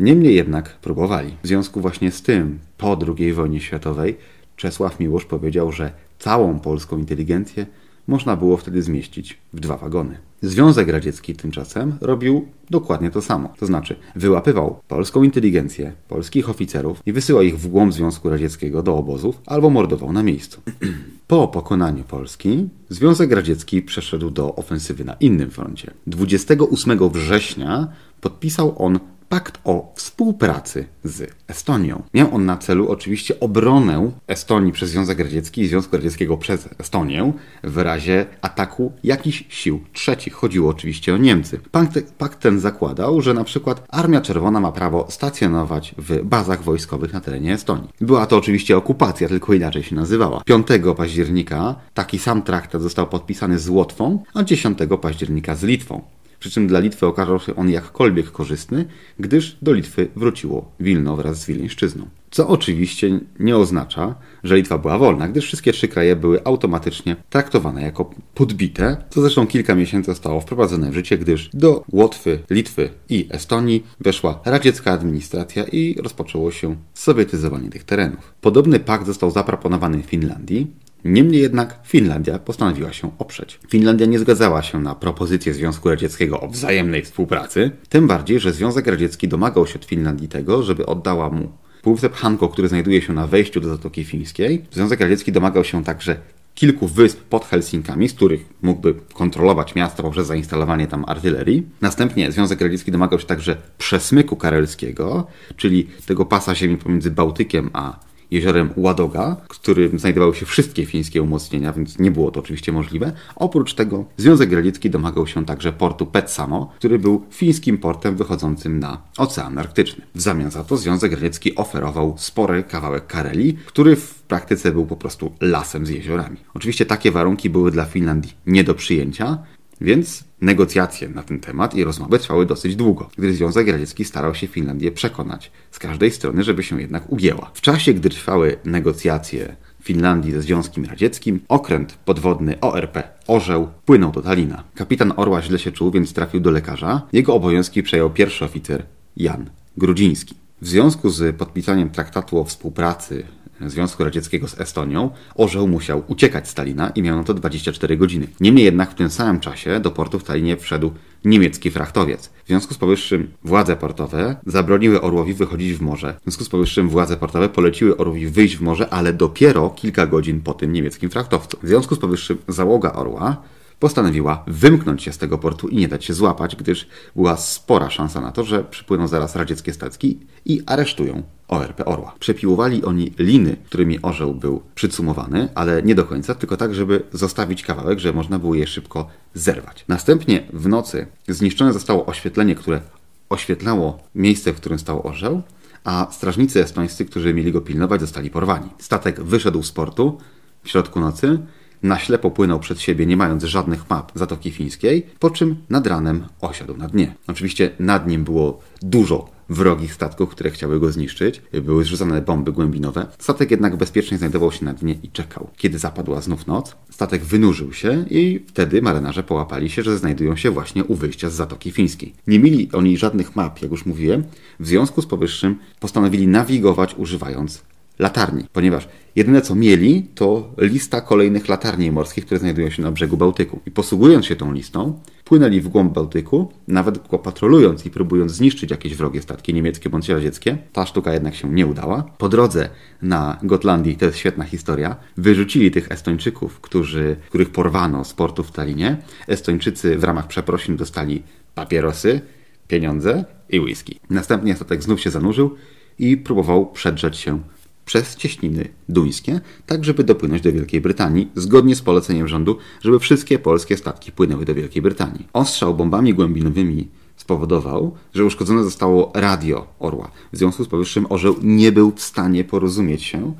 Niemniej jednak próbowali. W związku właśnie z tym, po II wojnie światowej, Czesław Miłosz powiedział, że całą polską inteligencję można było wtedy zmieścić w dwa wagony. Związek Radziecki tymczasem robił dokładnie to samo. To znaczy, wyłapywał polską inteligencję, polskich oficerów i wysyłał ich w głąb Związku Radzieckiego do obozów albo mordował na miejscu. Po pokonaniu Polski Związek Radziecki przeszedł do ofensywy na innym froncie. 28 września podpisał on pakt o współpracy z Estonią. Miał on na celu oczywiście obronę Estonii przez Związek Radziecki i Związku Radzieckiego przez Estonię w razie ataku jakichś sił trzecich. Chodziło oczywiście o Niemcy. Pakt, pakt ten zakładał, że na przykład Armia Czerwona ma prawo stacjonować w bazach wojskowych na terenie Estonii. Była to oczywiście okupacja, tylko inaczej się nazywała. 5 października taki sam traktat został podpisany z Łotwą, a 10 października z Litwą przy czym dla Litwy okazał się on jakkolwiek korzystny, gdyż do Litwy wróciło Wilno wraz z Wileńszczyzną. Co oczywiście nie oznacza, że Litwa była wolna, gdyż wszystkie trzy kraje były automatycznie traktowane jako podbite, co zresztą kilka miesięcy zostało wprowadzone w życie, gdyż do Łotwy, Litwy i Estonii weszła radziecka administracja i rozpoczęło się sowietyzowanie tych terenów. Podobny pakt został zaproponowany Finlandii, Niemniej jednak Finlandia postanowiła się oprzeć. Finlandia nie zgadzała się na propozycję Związku Radzieckiego o wzajemnej współpracy, tym bardziej, że Związek Radziecki domagał się od Finlandii tego, żeby oddała mu półwysep Hanko, który znajduje się na wejściu do Zatoki Fińskiej. Związek Radziecki domagał się także kilku wysp pod Helsinkami, z których mógłby kontrolować miasto poprzez zainstalowanie tam artylerii. Następnie Związek Radziecki domagał się także przesmyku karelskiego, czyli tego pasa ziemi pomiędzy Bałtykiem a jeziorem Ładoga, w którym znajdowały się wszystkie fińskie umocnienia, więc nie było to oczywiście możliwe. Oprócz tego Związek Radziecki domagał się także portu Petsamo, który był fińskim portem wychodzącym na Ocean Arktyczny. W zamian za to Związek Radziecki oferował spory kawałek Karelii, który w praktyce był po prostu lasem z jeziorami. Oczywiście takie warunki były dla Finlandii nie do przyjęcia, więc negocjacje na ten temat i rozmowy trwały dosyć długo, gdy Związek Radziecki starał się Finlandię przekonać z każdej strony, żeby się jednak ugięła. W czasie, gdy trwały negocjacje Finlandii ze Związkiem Radzieckim, okręt podwodny ORP Orzeł płynął do Talina. Kapitan Orła źle się czuł, więc trafił do lekarza. Jego obowiązki przejął pierwszy oficer Jan Grudziński. W związku z podpisaniem traktatu o współpracy Związku Radzieckiego z Estonią, orzeł musiał uciekać z Stalina i miał na to 24 godziny. Niemniej jednak w tym samym czasie do portu w Stalinie wszedł niemiecki frachtowiec. W związku z powyższym władze portowe zabroniły Orłowi wychodzić w morze. W związku z powyższym władze portowe poleciły Orłowi wyjść w morze, ale dopiero kilka godzin po tym niemieckim frachtowcu. W związku z powyższym załoga Orła postanowiła wymknąć się z tego portu i nie dać się złapać, gdyż była spora szansa na to, że przypłyną zaraz radzieckie statki i aresztują ORP Orła. Przepiłowali oni liny, którymi orzeł był przycumowany, ale nie do końca, tylko tak, żeby zostawić kawałek, że można było je szybko zerwać. Następnie w nocy zniszczone zostało oświetlenie, które oświetlało miejsce, w którym stał orzeł, a strażnicy estońscy, którzy mieli go pilnować, zostali porwani. Statek wyszedł z portu w środku nocy, na ślepo płynął przed siebie, nie mając żadnych map Zatoki Fińskiej, po czym nad ranem osiadł na dnie. Oczywiście nad nim było dużo wrogich statków, które chciały go zniszczyć. Były zrzucane bomby głębinowe. Statek jednak bezpiecznie znajdował się na dnie i czekał. Kiedy zapadła znów noc, statek wynurzył się i wtedy marynarze połapali się, że znajdują się właśnie u wyjścia z Zatoki Fińskiej. Nie mieli oni żadnych map, jak już mówiłem. W związku z powyższym postanowili nawigować używając latarni, ponieważ jedyne co mieli to lista kolejnych latarni morskich, które znajdują się na brzegu Bałtyku. I posługując się tą listą, płynęli w głąb Bałtyku, nawet go patrolując i próbując zniszczyć jakieś wrogie statki niemieckie bądź radzieckie. Ta sztuka jednak się nie udała. Po drodze na Gotlandii, to jest świetna historia, wyrzucili tych Estończyków, którzy, których porwano z portu w Talinie. Estończycy w ramach przeprosin dostali papierosy, pieniądze i whisky. Następnie statek znów się zanurzył i próbował przedrzeć się przez cieśniny duńskie, tak żeby dopłynąć do Wielkiej Brytanii, zgodnie z poleceniem rządu, żeby wszystkie polskie statki płynęły do Wielkiej Brytanii. Ostrzał bombami głębinowymi spowodował, że uszkodzone zostało radio orła. W związku z powyższym orzeł nie był w stanie porozumieć się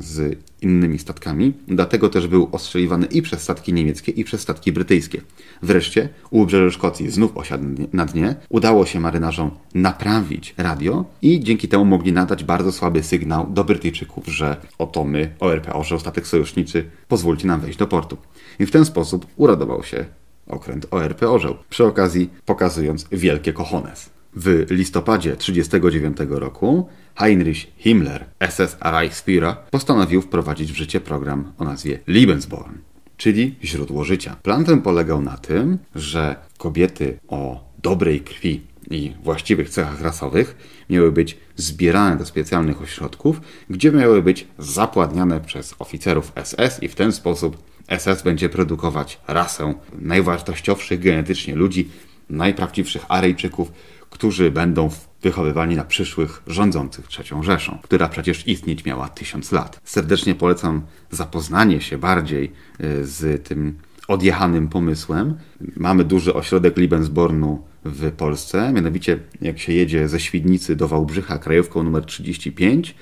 z innymi statkami, dlatego też był ostrzeliwany i przez statki niemieckie, i przez statki brytyjskie. Wreszcie u wybrzeży Szkocji znów osiadł na dnie, udało się marynarzom naprawić radio i dzięki temu mogli nadać bardzo słaby sygnał do Brytyjczyków, że oto my, ORP Orzeł, statek sojuszniczy, pozwólcie nam wejść do portu. I w ten sposób uradował się okręt ORP Orzeł, przy okazji pokazując wielkie kochones. W listopadzie 1939 roku Heinrich Himmler, SS Reichsführer, postanowił wprowadzić w życie program o nazwie Lebensborn, czyli źródło życia. Plan ten polegał na tym, że kobiety o dobrej krwi i właściwych cechach rasowych miały być zbierane do specjalnych ośrodków, gdzie miały być zapładniane przez oficerów SS i w ten sposób SS będzie produkować rasę najwartościowszych genetycznie ludzi, najprawdziwszych Aryjczyków, którzy będą wychowywani na przyszłych rządzących trzecią Rzeszą, która przecież istnieć miała tysiąc lat. Serdecznie polecam zapoznanie się bardziej y, z tym odjechanym pomysłem. Mamy duży ośrodek Libensbornu w Polsce, mianowicie jak się jedzie ze Świdnicy do Wałbrzycha krajówką numer 35,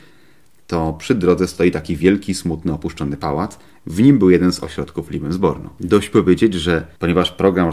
to przy drodze stoi taki wielki, smutny, opuszczony pałac. W nim był jeden z ośrodków Lebensbornu. Dość powiedzieć, że ponieważ program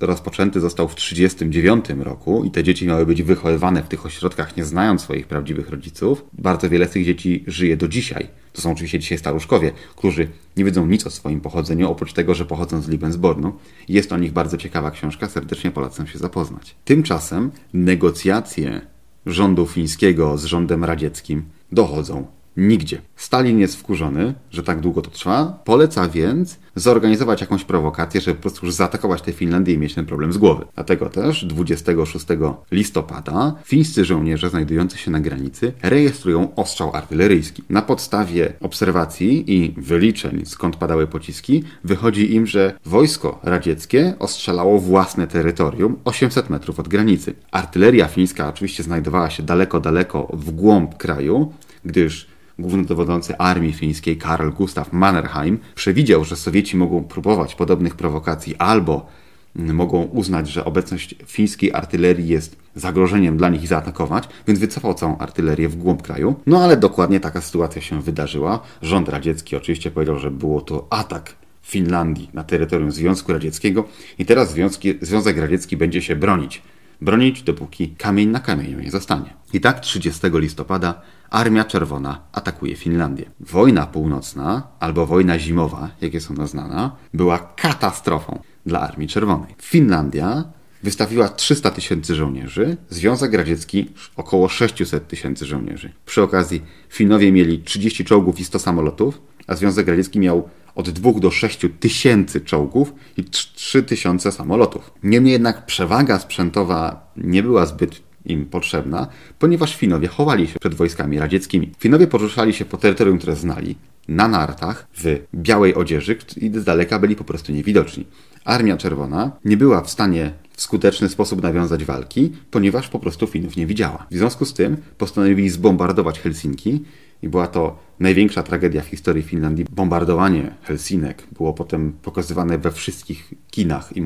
rozpoczęty, został w 1939 roku i te dzieci miały być wychowywane w tych ośrodkach, nie znając swoich prawdziwych rodziców, bardzo wiele z tych dzieci żyje do dzisiaj. To są oczywiście dzisiaj staruszkowie, którzy nie wiedzą nic o swoim pochodzeniu, oprócz tego, że pochodzą z Lebensbornu. Jest o nich bardzo ciekawa książka, serdecznie polecam się zapoznać. Tymczasem negocjacje rządu fińskiego z rządem radzieckim dochodzą nigdzie. Stalin jest wkurzony, że tak długo to trwa, poleca więc zorganizować jakąś prowokację, żeby po prostu już zaatakować tę Finlandię i mieć ten problem z głowy. Dlatego też 26 listopada fińscy żołnierze znajdujący się na granicy rejestrują ostrzał artyleryjski. Na podstawie obserwacji i wyliczeń, skąd padały pociski, wychodzi im, że wojsko radzieckie ostrzelało własne terytorium 800 metrów od granicy. Artyleria fińska oczywiście znajdowała się daleko, daleko w głąb kraju, gdyż głównodowodzący armii fińskiej Karl Gustav Mannerheim przewidział, że Sowieci mogą próbować podobnych prowokacji albo mogą uznać, że obecność fińskiej artylerii jest zagrożeniem dla nich i zaatakować, więc wycofał całą artylerię w głąb kraju. No ale dokładnie taka sytuacja się wydarzyła. Rząd radziecki oczywiście powiedział, że było to atak Finlandii na terytorium Związku Radzieckiego i teraz Związki, Związek Radziecki będzie się bronić. Bronić, dopóki kamień na kamieniu nie zostanie. I tak 30 listopada Armia Czerwona atakuje Finlandię. Wojna północna, albo wojna zimowa, jak jest ona znana, była katastrofą dla Armii Czerwonej. Finlandia wystawiła 300 tysięcy żołnierzy, Związek Radziecki około 600 tysięcy żołnierzy. Przy okazji Finowie mieli 30 czołgów i 100 samolotów, a Związek Radziecki miał od 2 do 6 tysięcy czołgów i 3 tysiące samolotów. Niemniej jednak przewaga sprzętowa nie była zbyt im potrzebna, ponieważ Finowie chowali się przed wojskami radzieckimi. Finowie poruszali się po terytorium, które znali, na nartach, w białej odzieży i z daleka byli po prostu niewidoczni. Armia Czerwona nie była w stanie w skuteczny sposób nawiązać walki, ponieważ po prostu Finów nie widziała. W związku z tym postanowili zbombardować Helsinki i była to największa tragedia w historii Finlandii. Bombardowanie Helsinek było potem pokazywane we wszystkich kinach i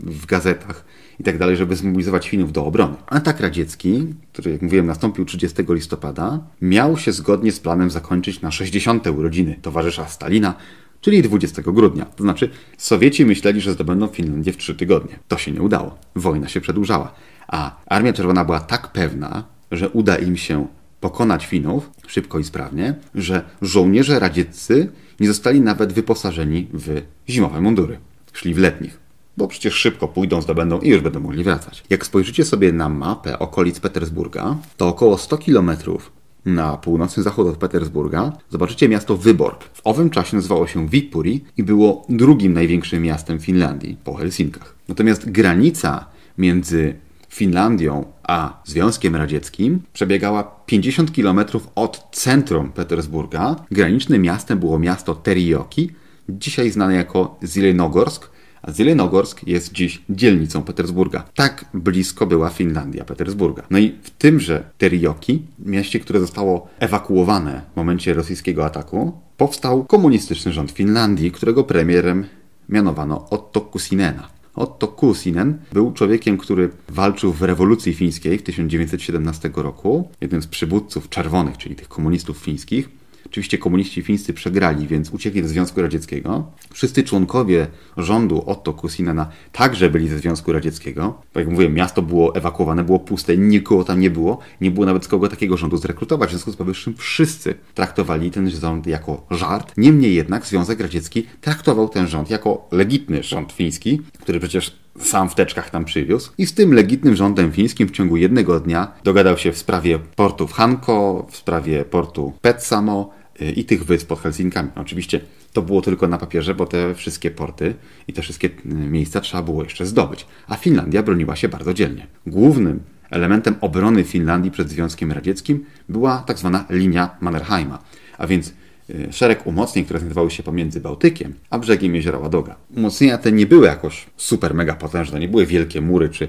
w gazetach i tak dalej, żeby zmobilizować Finów do obrony. Atak radziecki, który jak mówiłem nastąpił 30 listopada, miał się zgodnie z planem zakończyć na 60. urodziny towarzysza Stalina, czyli 20 grudnia. To znaczy Sowieci myśleli, że zdobędą Finlandię w trzy tygodnie. To się nie udało. Wojna się przedłużała. A Armia Czerwona była tak pewna, że uda im się pokonać Finów szybko i sprawnie, że żołnierze radzieccy nie zostali nawet wyposażeni w zimowe mundury. Szli w letnich, bo przecież szybko pójdą, zdobędą i już będą mogli wracać. Jak spojrzycie sobie na mapę okolic Petersburga, to około 100 kilometrów na północny zachód od Petersburga zobaczycie miasto Wyborg. W owym czasie nazywało się Viipuri i było drugim największym miastem Finlandii po Helsinkach. Natomiast granica między Finlandią a Związkiem Radzieckim przebiegała 50 km od centrum Petersburga. Granicznym miastem było miasto Terijoki, dzisiaj znane jako Zilenogorsk, a Zilenogorsk jest dziś dzielnicą Petersburga. Tak blisko była Finlandia Petersburga. No i w tymże Terijoki, mieście, które zostało ewakuowane w momencie rosyjskiego ataku, powstał komunistyczny rząd Finlandii, którego premierem mianowano Otto Kusinena. Otto Kusinen był człowiekiem, który walczył w rewolucji fińskiej w 1917 roku, jednym z przywódców czerwonych, czyli tych komunistów fińskich. Oczywiście komuniści fińscy przegrali, więc uciekli do Związku Radzieckiego. Wszyscy członkowie rządu Otto Kusinena także byli ze Związku Radzieckiego. Tak jak mówiłem, miasto było ewakuowane, było puste, nikogo tam nie było. Nie było nawet kogo takiego rządu zrekrutować. W związku z powyższym wszyscy traktowali ten rząd jako żart. Niemniej jednak Związek Radziecki traktował ten rząd jako legitny rząd fiński, który przecież sam w teczkach tam przywiózł. I z tym legitnym rządem fińskim w ciągu jednego dnia dogadał się w sprawie portów Hanko, w sprawie portu Petsamo, i tych wysp pod Helsinkami. Oczywiście to było tylko na papierze, bo te wszystkie porty i te wszystkie y, miejsca trzeba było jeszcze zdobyć. A Finlandia broniła się bardzo dzielnie. Głównym elementem obrony Finlandii przed Związkiem Radzieckim była tak zwana linia Mannerheima, a więc y, szereg umocnień, które znajdowały się pomiędzy Bałtykiem a brzegiem jeziora Ładoga. Umocnienia te nie były jakoś super mega potężne, nie były wielkie mury czy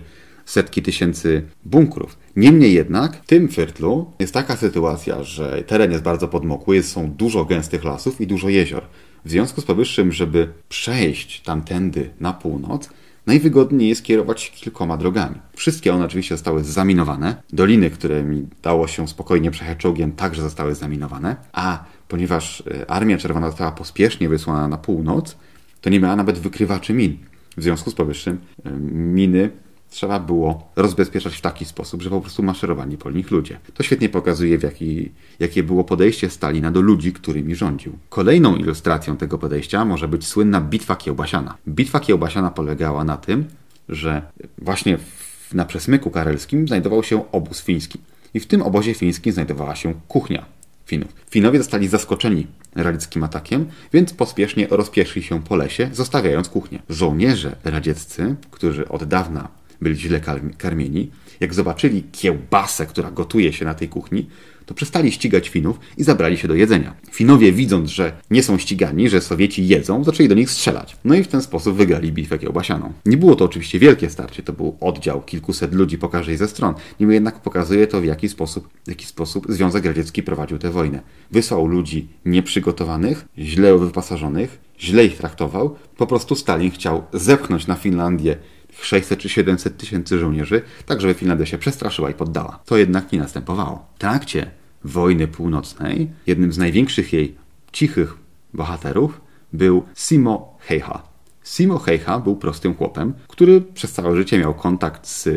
setki tysięcy bunkrów. Niemniej jednak w tym firtlu jest taka sytuacja, że teren jest bardzo podmokły, są dużo gęstych lasów i dużo jezior. W związku z powyższym, żeby przejść tamtędy na północ, najwygodniej jest kierować kilkoma drogami. Wszystkie one oczywiście zostały zaminowane. Doliny, którymi dało się spokojnie przejechać czołgiem, także zostały zaminowane. A ponieważ e, Armia Czerwona została pospiesznie wysłana na północ, to nie miała nawet wykrywaczy min. W związku z powyższym e, miny trzeba było rozbezpieczać w taki sposób, że po prostu maszerowali po nich ludzie. To świetnie pokazuje, w jaki, jakie było podejście Stalina do ludzi, którymi rządził. Kolejną ilustracją tego podejścia może być słynna Bitwa Kiełbasiana. Bitwa Kiełbasiana polegała na tym, że właśnie w, na przesmyku karelskim znajdował się obóz fiński. I w tym obozie fińskim znajdowała się kuchnia Finów. Finowie zostali zaskoczeni radzieckim atakiem, więc pospiesznie rozpieszli się po lesie, zostawiając kuchnię. Żołnierze radzieccy, którzy od dawna byli źle karmieni, jak zobaczyli kiełbasę, która gotuje się na tej kuchni, to przestali ścigać Finów i zabrali się do jedzenia. Finowie, widząc, że nie są ścigani, że Sowieci jedzą, zaczęli do nich strzelać. No i w ten sposób wygrali bitwę kiełbasianą. Nie było to oczywiście wielkie starcie, to był oddział kilkuset ludzi po każdej ze stron. Niemniej jednak pokazuje to, w jaki sposób, w jaki sposób Związek Radziecki prowadził tę wojnę. Wysłał ludzi nieprzygotowanych, źle wyposażonych, źle ich traktował. Po prostu Stalin chciał zepchnąć na Finlandię 600 czy 700 tysięcy żołnierzy, tak żeby Finlandia się przestraszyła i poddała. To jednak nie następowało. W trakcie wojny północnej jednym z największych jej cichych bohaterów był Simo Heiha. Simo Heiha był prostym chłopem, który przez całe życie miał kontakt z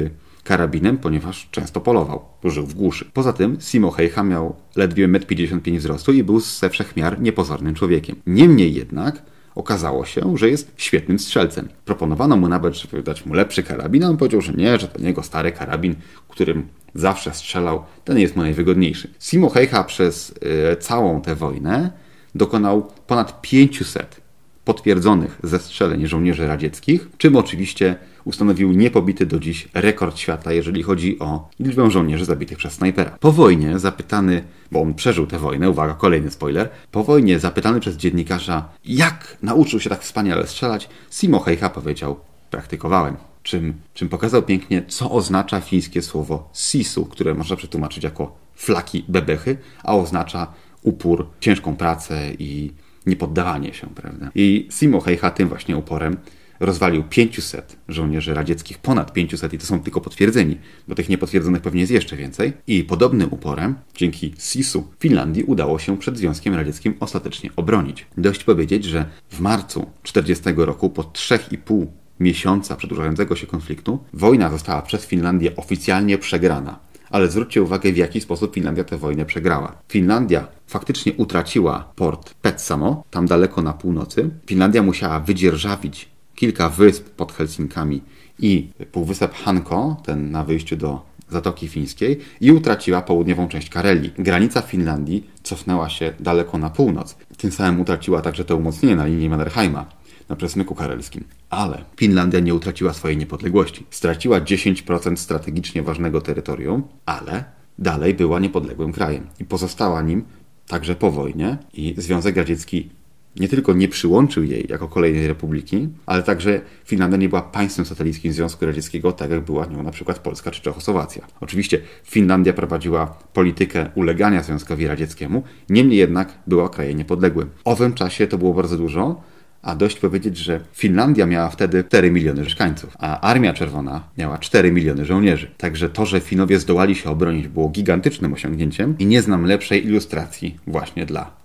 karabinem, ponieważ często polował, żył w głuszy. Poza tym Simo Heiha miał ledwie 1,55 m wzrostu i był ze wszechmiar niepozornym człowiekiem. Niemniej jednak Okazało się, że jest świetnym strzelcem. Proponowano mu nawet, żeby dać mu lepszy karabin, a on powiedział, że nie, że to jego stary karabin, którym zawsze strzelał, ten jest mu najwygodniejszy. Simo Heicha przez y, całą tę wojnę dokonał ponad 500 potwierdzonych zestrzeleń żołnierzy radzieckich, czym oczywiście ustanowił niepobity do dziś rekord świata, jeżeli chodzi o liczbę żołnierzy zabitych przez snajpera. Po wojnie zapytany, bo on przeżył tę wojnę, uwaga, kolejny spoiler, po wojnie zapytany przez dziennikarza, jak nauczył się tak wspaniale strzelać, Simo Heicha powiedział, praktykowałem. Czym, czym pokazał pięknie, co oznacza fińskie słowo sisu, które można przetłumaczyć jako flaki bebechy, a oznacza upór, ciężką pracę i niepoddawanie się, prawda? I Simo Heicha tym właśnie uporem rozwalił 500 żołnierzy radzieckich, ponad 500 i to są tylko potwierdzeni, bo tych niepotwierdzonych pewnie jest jeszcze więcej. I podobnym uporem, dzięki SIS-u, Finlandii udało się przed Związkiem Radzieckim ostatecznie obronić. Dość powiedzieć, że w marcu 40 roku, po 3,5 miesiąca przedłużającego się konfliktu, wojna została przez Finlandię oficjalnie przegrana. Ale zwróćcie uwagę, w jaki sposób Finlandia tę wojnę przegrała. Finlandia faktycznie utraciła port Petsamo, tam daleko na północy. Finlandia musiała wydzierżawić kilka wysp pod Helsinkami i półwysep Hanko, ten na wyjściu do Zatoki Fińskiej i utraciła południową część Karelii. Granica Finlandii cofnęła się daleko na północ. Tym samym utraciła także to umocnienie na linii Mannerheima na przesmyku karelskim. Ale Finlandia nie utraciła swojej niepodległości. Straciła 10% strategicznie ważnego terytorium, ale dalej była niepodległym krajem i pozostała nim także po wojnie i Związek Radziecki nie tylko nie przyłączył jej jako kolejnej republiki, ale także Finlandia nie była państwem satelickim Związku Radzieckiego, tak jak była nią na przykład Polska czy Czechosłowacja. Oczywiście Finlandia prowadziła politykę ulegania Związkowi Radzieckiemu, niemniej jednak była krajem niepodległym. W owym czasie to było bardzo dużo, a dość powiedzieć, że Finlandia miała wtedy 4 miliony mieszkańców, a Armia Czerwona miała 4 miliony żołnierzy. Także to, że Finowie zdołali się obronić, było gigantycznym osiągnięciem i nie znam lepszej ilustracji właśnie dla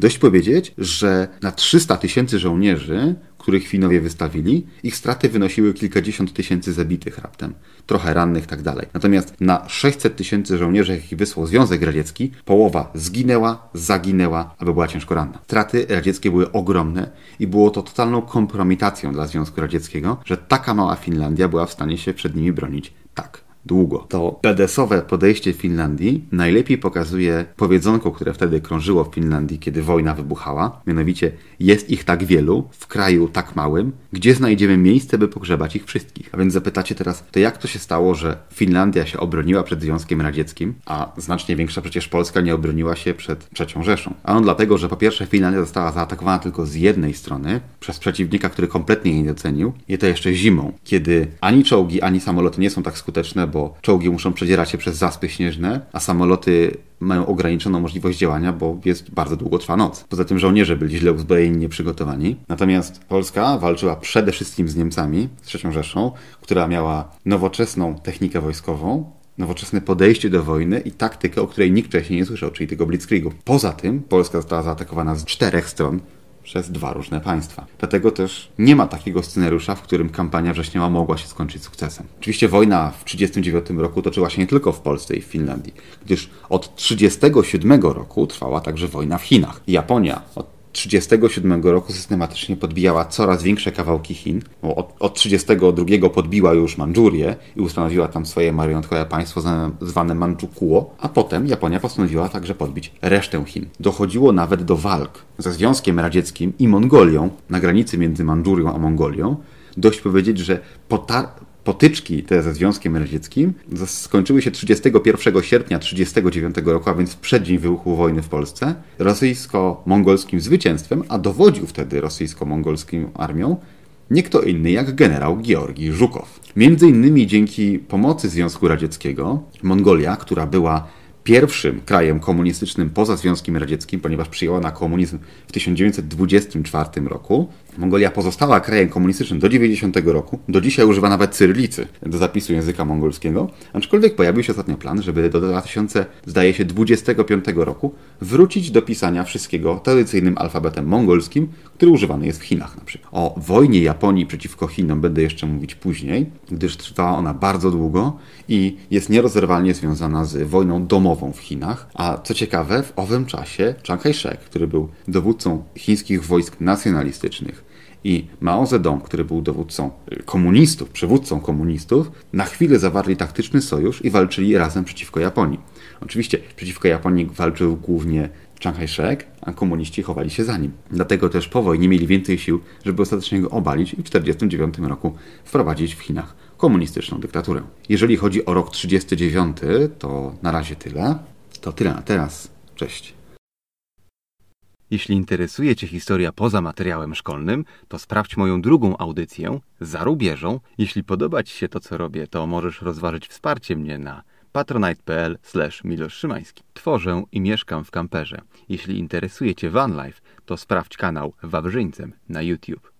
Dość powiedzieć, że na 300 tysięcy żołnierzy których Finowie wystawili, ich straty wynosiły kilkadziesiąt tysięcy zabitych raptem, trochę rannych tak dalej. Natomiast na 600 tysięcy żołnierzy, jakich wysłał Związek Radziecki, połowa zginęła, zaginęła albo była ciężko ranna. Straty radzieckie były ogromne i było to totalną kompromitacją dla Związku Radzieckiego, że taka mała Finlandia była w stanie się przed nimi bronić tak długo. To BDS-owe podejście Finlandii najlepiej pokazuje powiedzonko, które wtedy krążyło w Finlandii, kiedy wojna wybuchała. Mianowicie, jest ich tak wielu, w kraju tak małym, gdzie znajdziemy miejsce, by pogrzebać ich wszystkich. A więc zapytacie teraz, to jak to się stało, że Finlandia się obroniła przed Związkiem Radzieckim, a znacznie większa przecież Polska nie obroniła się przed trzecią Rzeszą? A on dlatego, że po pierwsze Finlandia została zaatakowana tylko z jednej strony, przez przeciwnika, który kompletnie jej nie docenił, i to jeszcze zimą, kiedy ani czołgi, ani samoloty nie są tak skuteczne, bo czołgi muszą przedzierać się przez zaspy śnieżne, a samoloty mają ograniczoną możliwość działania, bo jest bardzo długo trwa noc. Poza tym żołnierze byli źle uzbrojeni, nieprzygotowani. Natomiast Polska walczyła przede wszystkim z Niemcami, z III Rzeszą, która miała nowoczesną technikę wojskową, nowoczesne podejście do wojny i taktykę, o której nikt wcześniej nie słyszał, czyli tego blitzkriegu. Poza tym Polska została zaatakowana z czterech stron przez dwa różne państwa. Dlatego też nie ma takiego scenariusza, w którym kampania wrześniowa mogła się skończyć sukcesem. Oczywiście wojna w 1939 roku toczyła się nie tylko w Polsce i w Finlandii, gdyż od 1937 roku trwała także wojna w Chinach. Japonia od 1937 roku systematycznie podbijała coraz większe kawałki Chin. Od, od 1932 podbiła już Mandżurię i ustanowiła tam swoje marionetkowe państwo zwane Mandżukuo, a potem Japonia postanowiła także podbić resztę Chin. Dochodziło nawet do walk ze Związkiem Radzieckim i Mongolią na granicy między Mandżurią a Mongolią. Dość powiedzieć, że potar potyczki te ze Związkiem Radzieckim skończyły się 31 sierpnia 1939 roku, a więc w przeddzień wybuchu wojny w Polsce, rosyjsko-mongolskim zwycięstwem, a dowodził wtedy rosyjsko-mongolską armią nie kto inny jak generał Georgi Żukow. Między innymi dzięki pomocy Związku Radzieckiego Mongolia, która była pierwszym krajem komunistycznym poza Związkiem Radzieckim, ponieważ przyjęła na komunizm w 1924 roku. Mongolia pozostała krajem komunistycznym do 90 roku. Do dzisiaj używa nawet cyrylicy do zapisu języka mongolskiego. Aczkolwiek pojawił się ostatnio plan, żeby do 2000, zdaje się, 25 roku wrócić do pisania wszystkiego tradycyjnym alfabetem mongolskim, który używany jest w Chinach na przykład. O wojnie Japonii przeciwko Chinom będę jeszcze mówić później, gdyż trwała ona bardzo długo i jest nierozerwalnie związana z wojną domową w Chinach. A co ciekawe, w owym czasie Chiang Kai-shek, który był dowódcą chińskich wojsk nacjonalistycznych, i Mao Zedong, który był dowódcą y, komunistów, przywódcą komunistów, na chwilę zawarli taktyczny sojusz i walczyli razem przeciwko Japonii. Oczywiście przeciwko Japonii walczył głównie Chiang Kai-shek, a komuniści chowali się za nim. Dlatego też po wojnie mieli więcej sił, żeby ostatecznie go obalić i w 1949 roku wprowadzić w Chinach komunistyczną dyktaturę. Jeżeli chodzi o rok 1939, to na razie tyle. To tyle na teraz. Cześć. Jeśli interesuje Cię historia poza materiałem szkolnym, to sprawdź moją drugą audycję za rubieżą. Jeśli podoba Ci się to, co robię, to możesz rozważyć wsparcie mnie na patronite.pl Milosz Szymański. Tworzę i mieszkam w kamperze. Jeśli interesuje Cię vanlife, to sprawdź kanał Wawrzyńcem na YouTube.